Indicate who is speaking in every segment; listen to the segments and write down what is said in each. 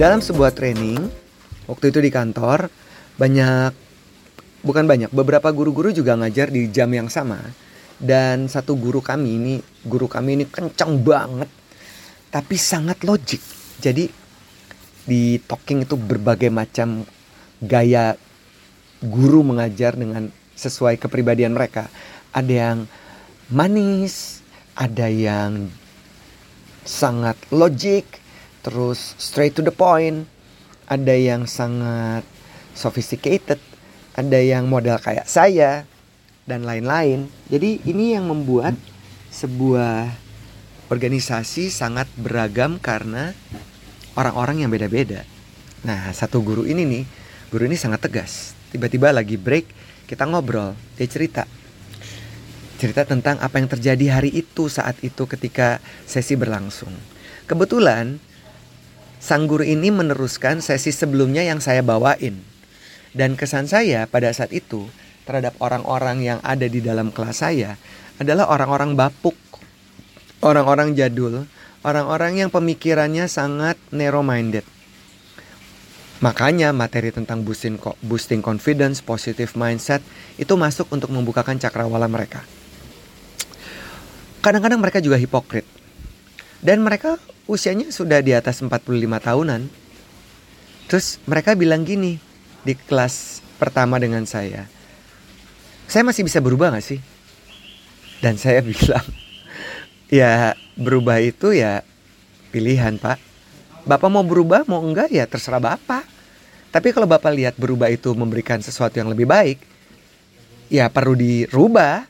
Speaker 1: Dalam sebuah training, waktu itu di kantor, banyak, bukan banyak, beberapa guru-guru juga ngajar di jam yang sama. Dan satu guru kami ini, guru kami ini kencang banget, tapi sangat logik. Jadi di talking itu berbagai macam gaya guru mengajar dengan sesuai kepribadian mereka. Ada yang manis, ada yang sangat logik, terus straight to the point, ada yang sangat sophisticated, ada yang model kayak saya dan lain-lain. Jadi ini yang membuat sebuah organisasi sangat beragam karena orang-orang yang beda-beda. Nah, satu guru ini nih, guru ini sangat tegas. Tiba-tiba lagi break, kita ngobrol, dia cerita. Cerita tentang apa yang terjadi hari itu saat itu ketika sesi berlangsung. Kebetulan sang guru ini meneruskan sesi sebelumnya yang saya bawain. Dan kesan saya pada saat itu terhadap orang-orang yang ada di dalam kelas saya adalah orang-orang bapuk, orang-orang jadul, orang-orang yang pemikirannya sangat narrow minded. Makanya materi tentang boosting, boosting confidence, positive mindset itu masuk untuk membukakan cakrawala mereka. Kadang-kadang mereka juga hipokrit. Dan mereka usianya sudah di atas 45 tahunan. Terus mereka bilang gini di kelas pertama dengan saya. Saya masih bisa berubah gak sih? Dan saya bilang, ya berubah itu ya pilihan pak. Bapak mau berubah mau enggak ya terserah bapak. Tapi kalau bapak lihat berubah itu memberikan sesuatu yang lebih baik, ya perlu dirubah.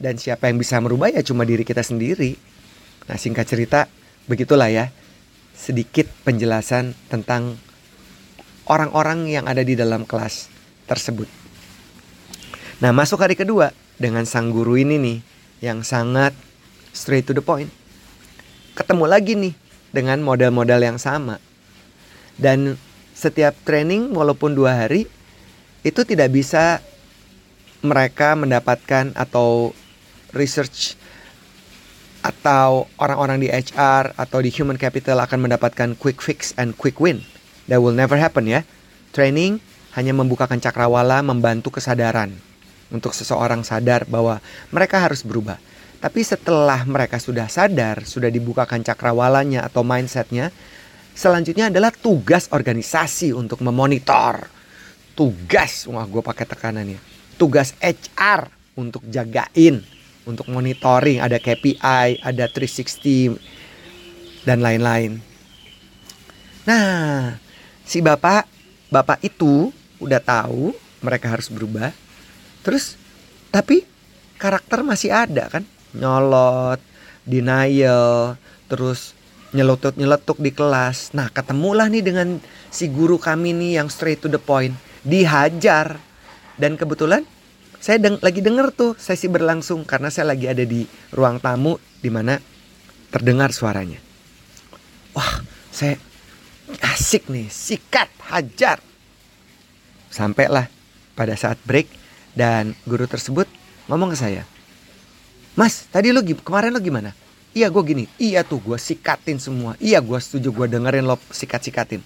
Speaker 1: Dan siapa yang bisa merubah ya cuma diri kita sendiri. Nah singkat cerita begitulah ya sedikit penjelasan tentang orang-orang yang ada di dalam kelas tersebut. Nah, masuk hari kedua dengan sang guru ini nih yang sangat straight to the point. Ketemu lagi nih dengan model-model yang sama. Dan setiap training walaupun dua hari itu tidak bisa mereka mendapatkan atau research atau orang-orang di HR atau di human capital akan mendapatkan quick fix and quick win. That will never happen ya. Training hanya membukakan cakrawala, membantu kesadaran untuk seseorang sadar bahwa mereka harus berubah. Tapi setelah mereka sudah sadar, sudah dibukakan cakrawalanya atau mindsetnya, selanjutnya adalah tugas organisasi untuk memonitor. Tugas, wah gue pakai tekanannya. Tugas HR untuk jagain untuk monitoring, ada KPI, ada 360 dan lain-lain. Nah, si bapak bapak itu udah tahu mereka harus berubah. Terus tapi karakter masih ada kan? Nyolot, denial, terus nyeletuk-nyeletuk di kelas. Nah, ketemulah nih dengan si guru kami nih yang straight to the point, dihajar. Dan kebetulan saya deng lagi denger tuh sesi berlangsung karena saya lagi ada di ruang tamu di mana terdengar suaranya. Wah, saya asik nih, sikat, hajar. Sampailah pada saat break dan guru tersebut ngomong ke saya. Mas, tadi lo kemarin lo gimana? Iya gue gini, iya tuh gue sikatin semua. Iya gue setuju gue dengerin lo sikat-sikatin.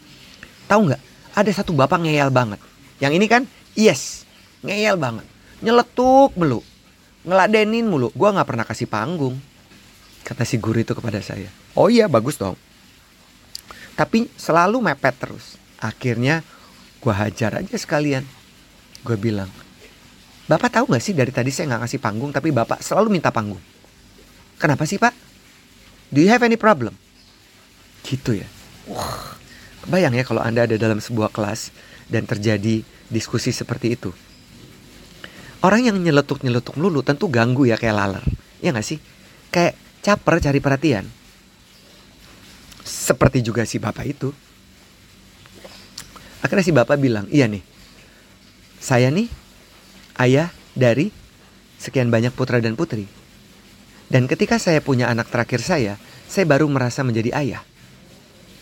Speaker 1: Tahu nggak? Ada satu bapak ngeyel banget. Yang ini kan, yes, ngeyel banget nyeletuk mulu. Ngeladenin mulu. Gue nggak pernah kasih panggung. Kata si guru itu kepada saya. Oh iya bagus dong. Tapi selalu mepet terus. Akhirnya gue hajar aja sekalian. Gue bilang bapak tahu nggak sih dari tadi saya nggak kasih panggung tapi bapak selalu minta panggung? Kenapa sih pak? Do you have any problem? Gitu ya. Wah bayang ya kalau anda ada dalam sebuah kelas dan terjadi diskusi seperti itu Orang yang nyeletuk-nyeletuk melulu tentu ganggu ya kayak laler. Ya gak sih? Kayak caper cari perhatian. Seperti juga si bapak itu. Akhirnya si bapak bilang, iya nih. Saya nih ayah dari sekian banyak putra dan putri. Dan ketika saya punya anak terakhir saya, saya baru merasa menjadi ayah.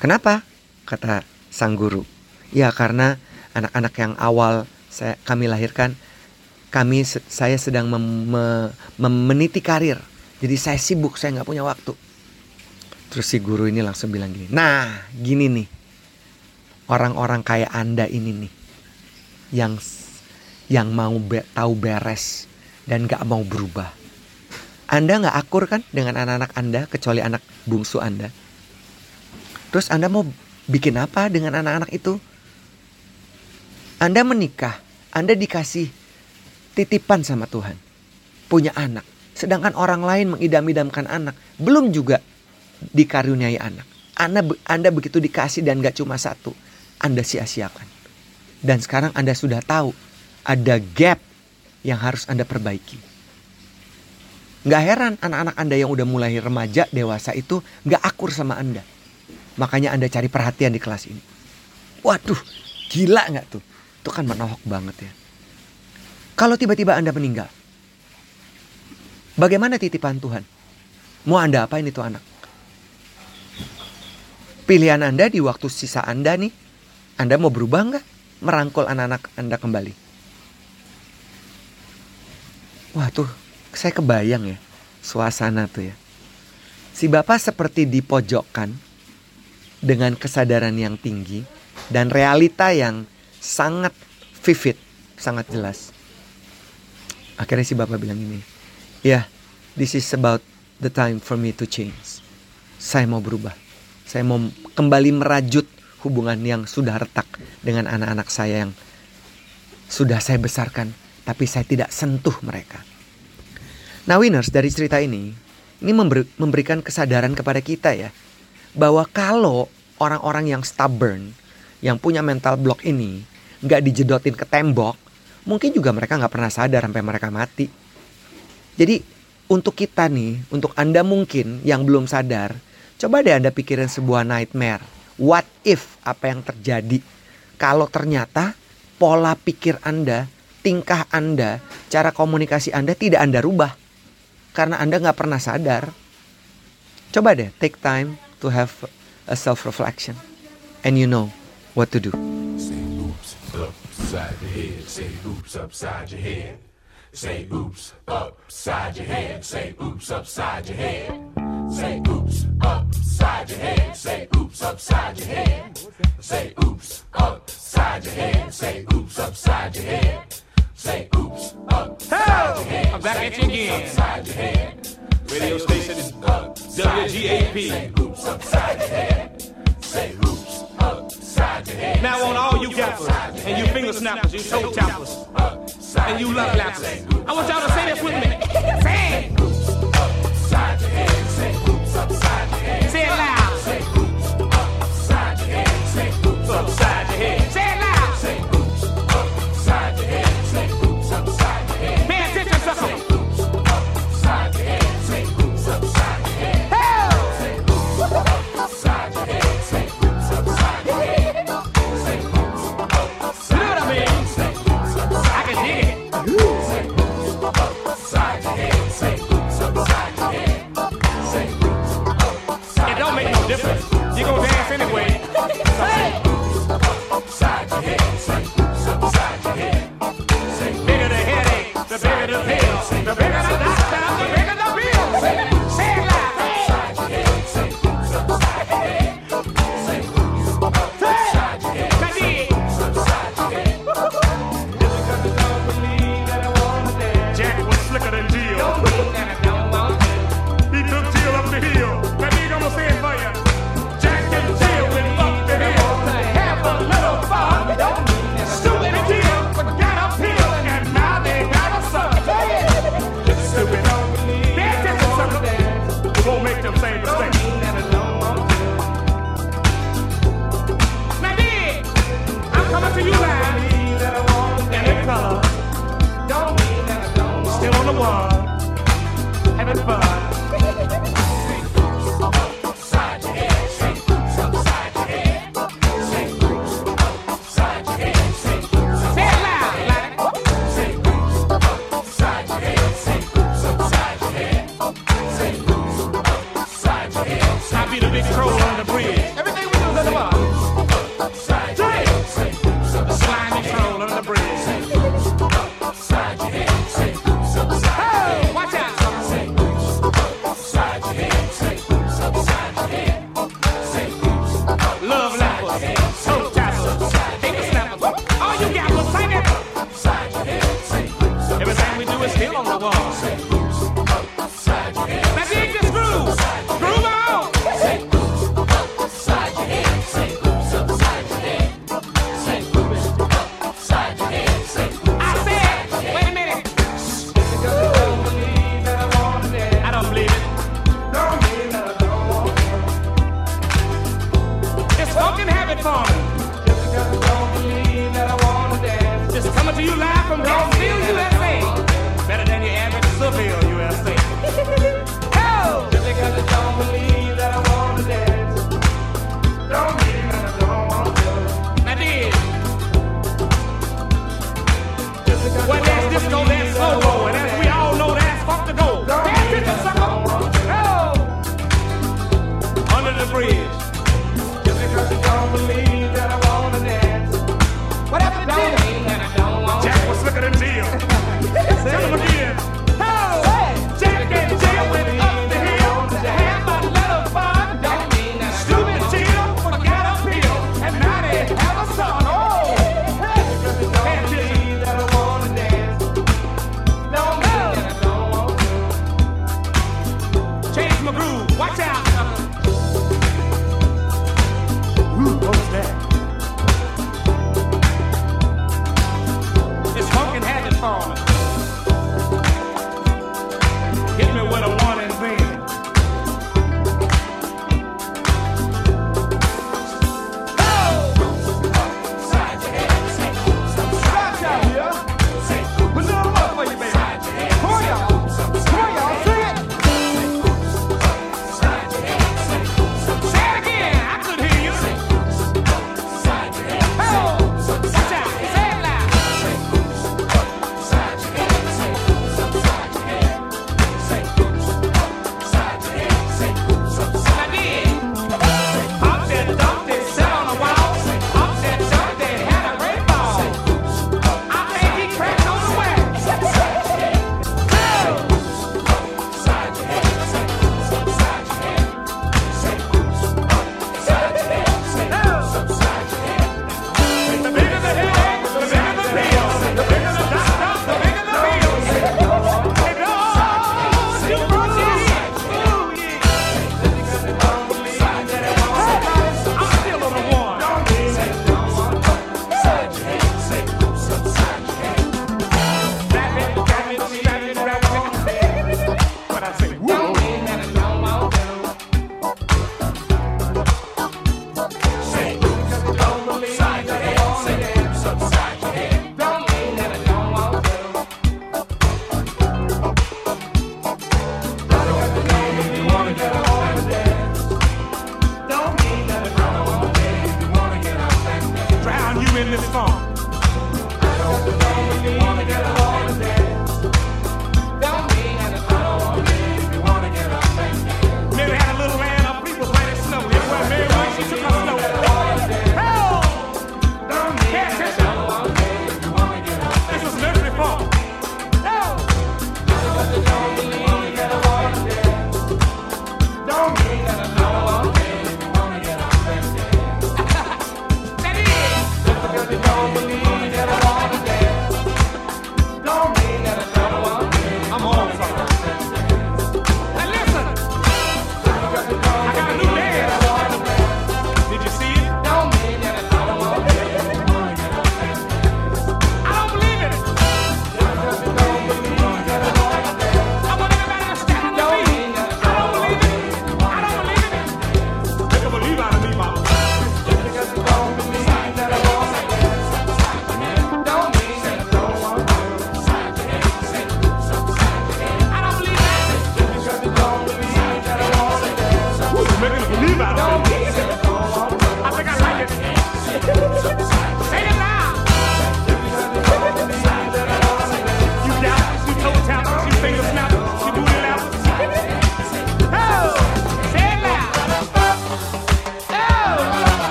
Speaker 1: Kenapa? Kata sang guru. Ya karena anak-anak yang awal saya kami lahirkan kami saya sedang mem, mem, meniti karir. Jadi saya sibuk, saya nggak punya waktu. Terus si guru ini langsung bilang gini, nah gini nih, orang-orang kayak Anda ini nih yang yang mau be, tahu beres dan gak mau berubah. Anda gak akur kan dengan anak-anak Anda kecuali anak bungsu Anda. Terus Anda mau bikin apa dengan anak-anak itu? Anda menikah, Anda dikasih titipan sama Tuhan. Punya anak. Sedangkan orang lain mengidam-idamkan anak. Belum juga dikaruniai anak. Anda, anda begitu dikasih dan gak cuma satu. Anda sia-siakan. Dan sekarang Anda sudah tahu ada gap yang harus Anda perbaiki. Gak heran anak-anak Anda yang udah mulai remaja, dewasa itu gak akur sama Anda. Makanya Anda cari perhatian di kelas ini. Waduh, gila gak tuh? Itu kan menohok banget ya. Kalau tiba-tiba Anda meninggal, bagaimana titipan Tuhan? Mau Anda apain itu anak? Pilihan Anda di waktu sisa Anda nih, Anda mau berubah nggak? Merangkul anak-anak Anda kembali. Wah tuh, saya kebayang ya suasana tuh ya. Si bapak seperti dipojokkan dengan kesadaran yang tinggi dan realita yang sangat vivid, sangat jelas. Akhirnya si bapak bilang ini, ya, yeah, this is about the time for me to change. Saya mau berubah. Saya mau kembali merajut hubungan yang sudah retak dengan anak-anak saya yang sudah saya besarkan, tapi saya tidak sentuh mereka. Nah, winners dari cerita ini, ini memberi, memberikan kesadaran kepada kita ya, bahwa kalau orang-orang yang stubborn, yang punya mental block ini, nggak dijedotin ke tembok, mungkin juga mereka nggak pernah sadar sampai mereka mati. Jadi untuk kita nih, untuk Anda mungkin yang belum sadar, Coba deh Anda pikirin sebuah nightmare. What if apa yang terjadi kalau ternyata pola pikir Anda, tingkah Anda, cara komunikasi Anda tidak Anda rubah karena Anda nggak pernah sadar. Coba deh take time to have a self reflection and you know what to do. Oops upside your head. Say oops upside your head. Say oops upside your head. Say oops upside your head. Say oops upside your head. Say oops upside your head. Say oops upside your head. Say oops upside your head. Say oops upside your head. I'm back at you again. Upside your head. Radio station is WGAP. Say oops upside snappers, you toe tappers, and you love lappers. I want y'all to say this with me. Difference. You gonna dance anyway. Hey! I said, wait a minute. I don't believe it. Don't believe that I don't want it.
Speaker 2: It's fucking for me. Don't believe that I want to dance. Just coming to you live feel you the bridge.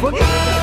Speaker 2: Boogie.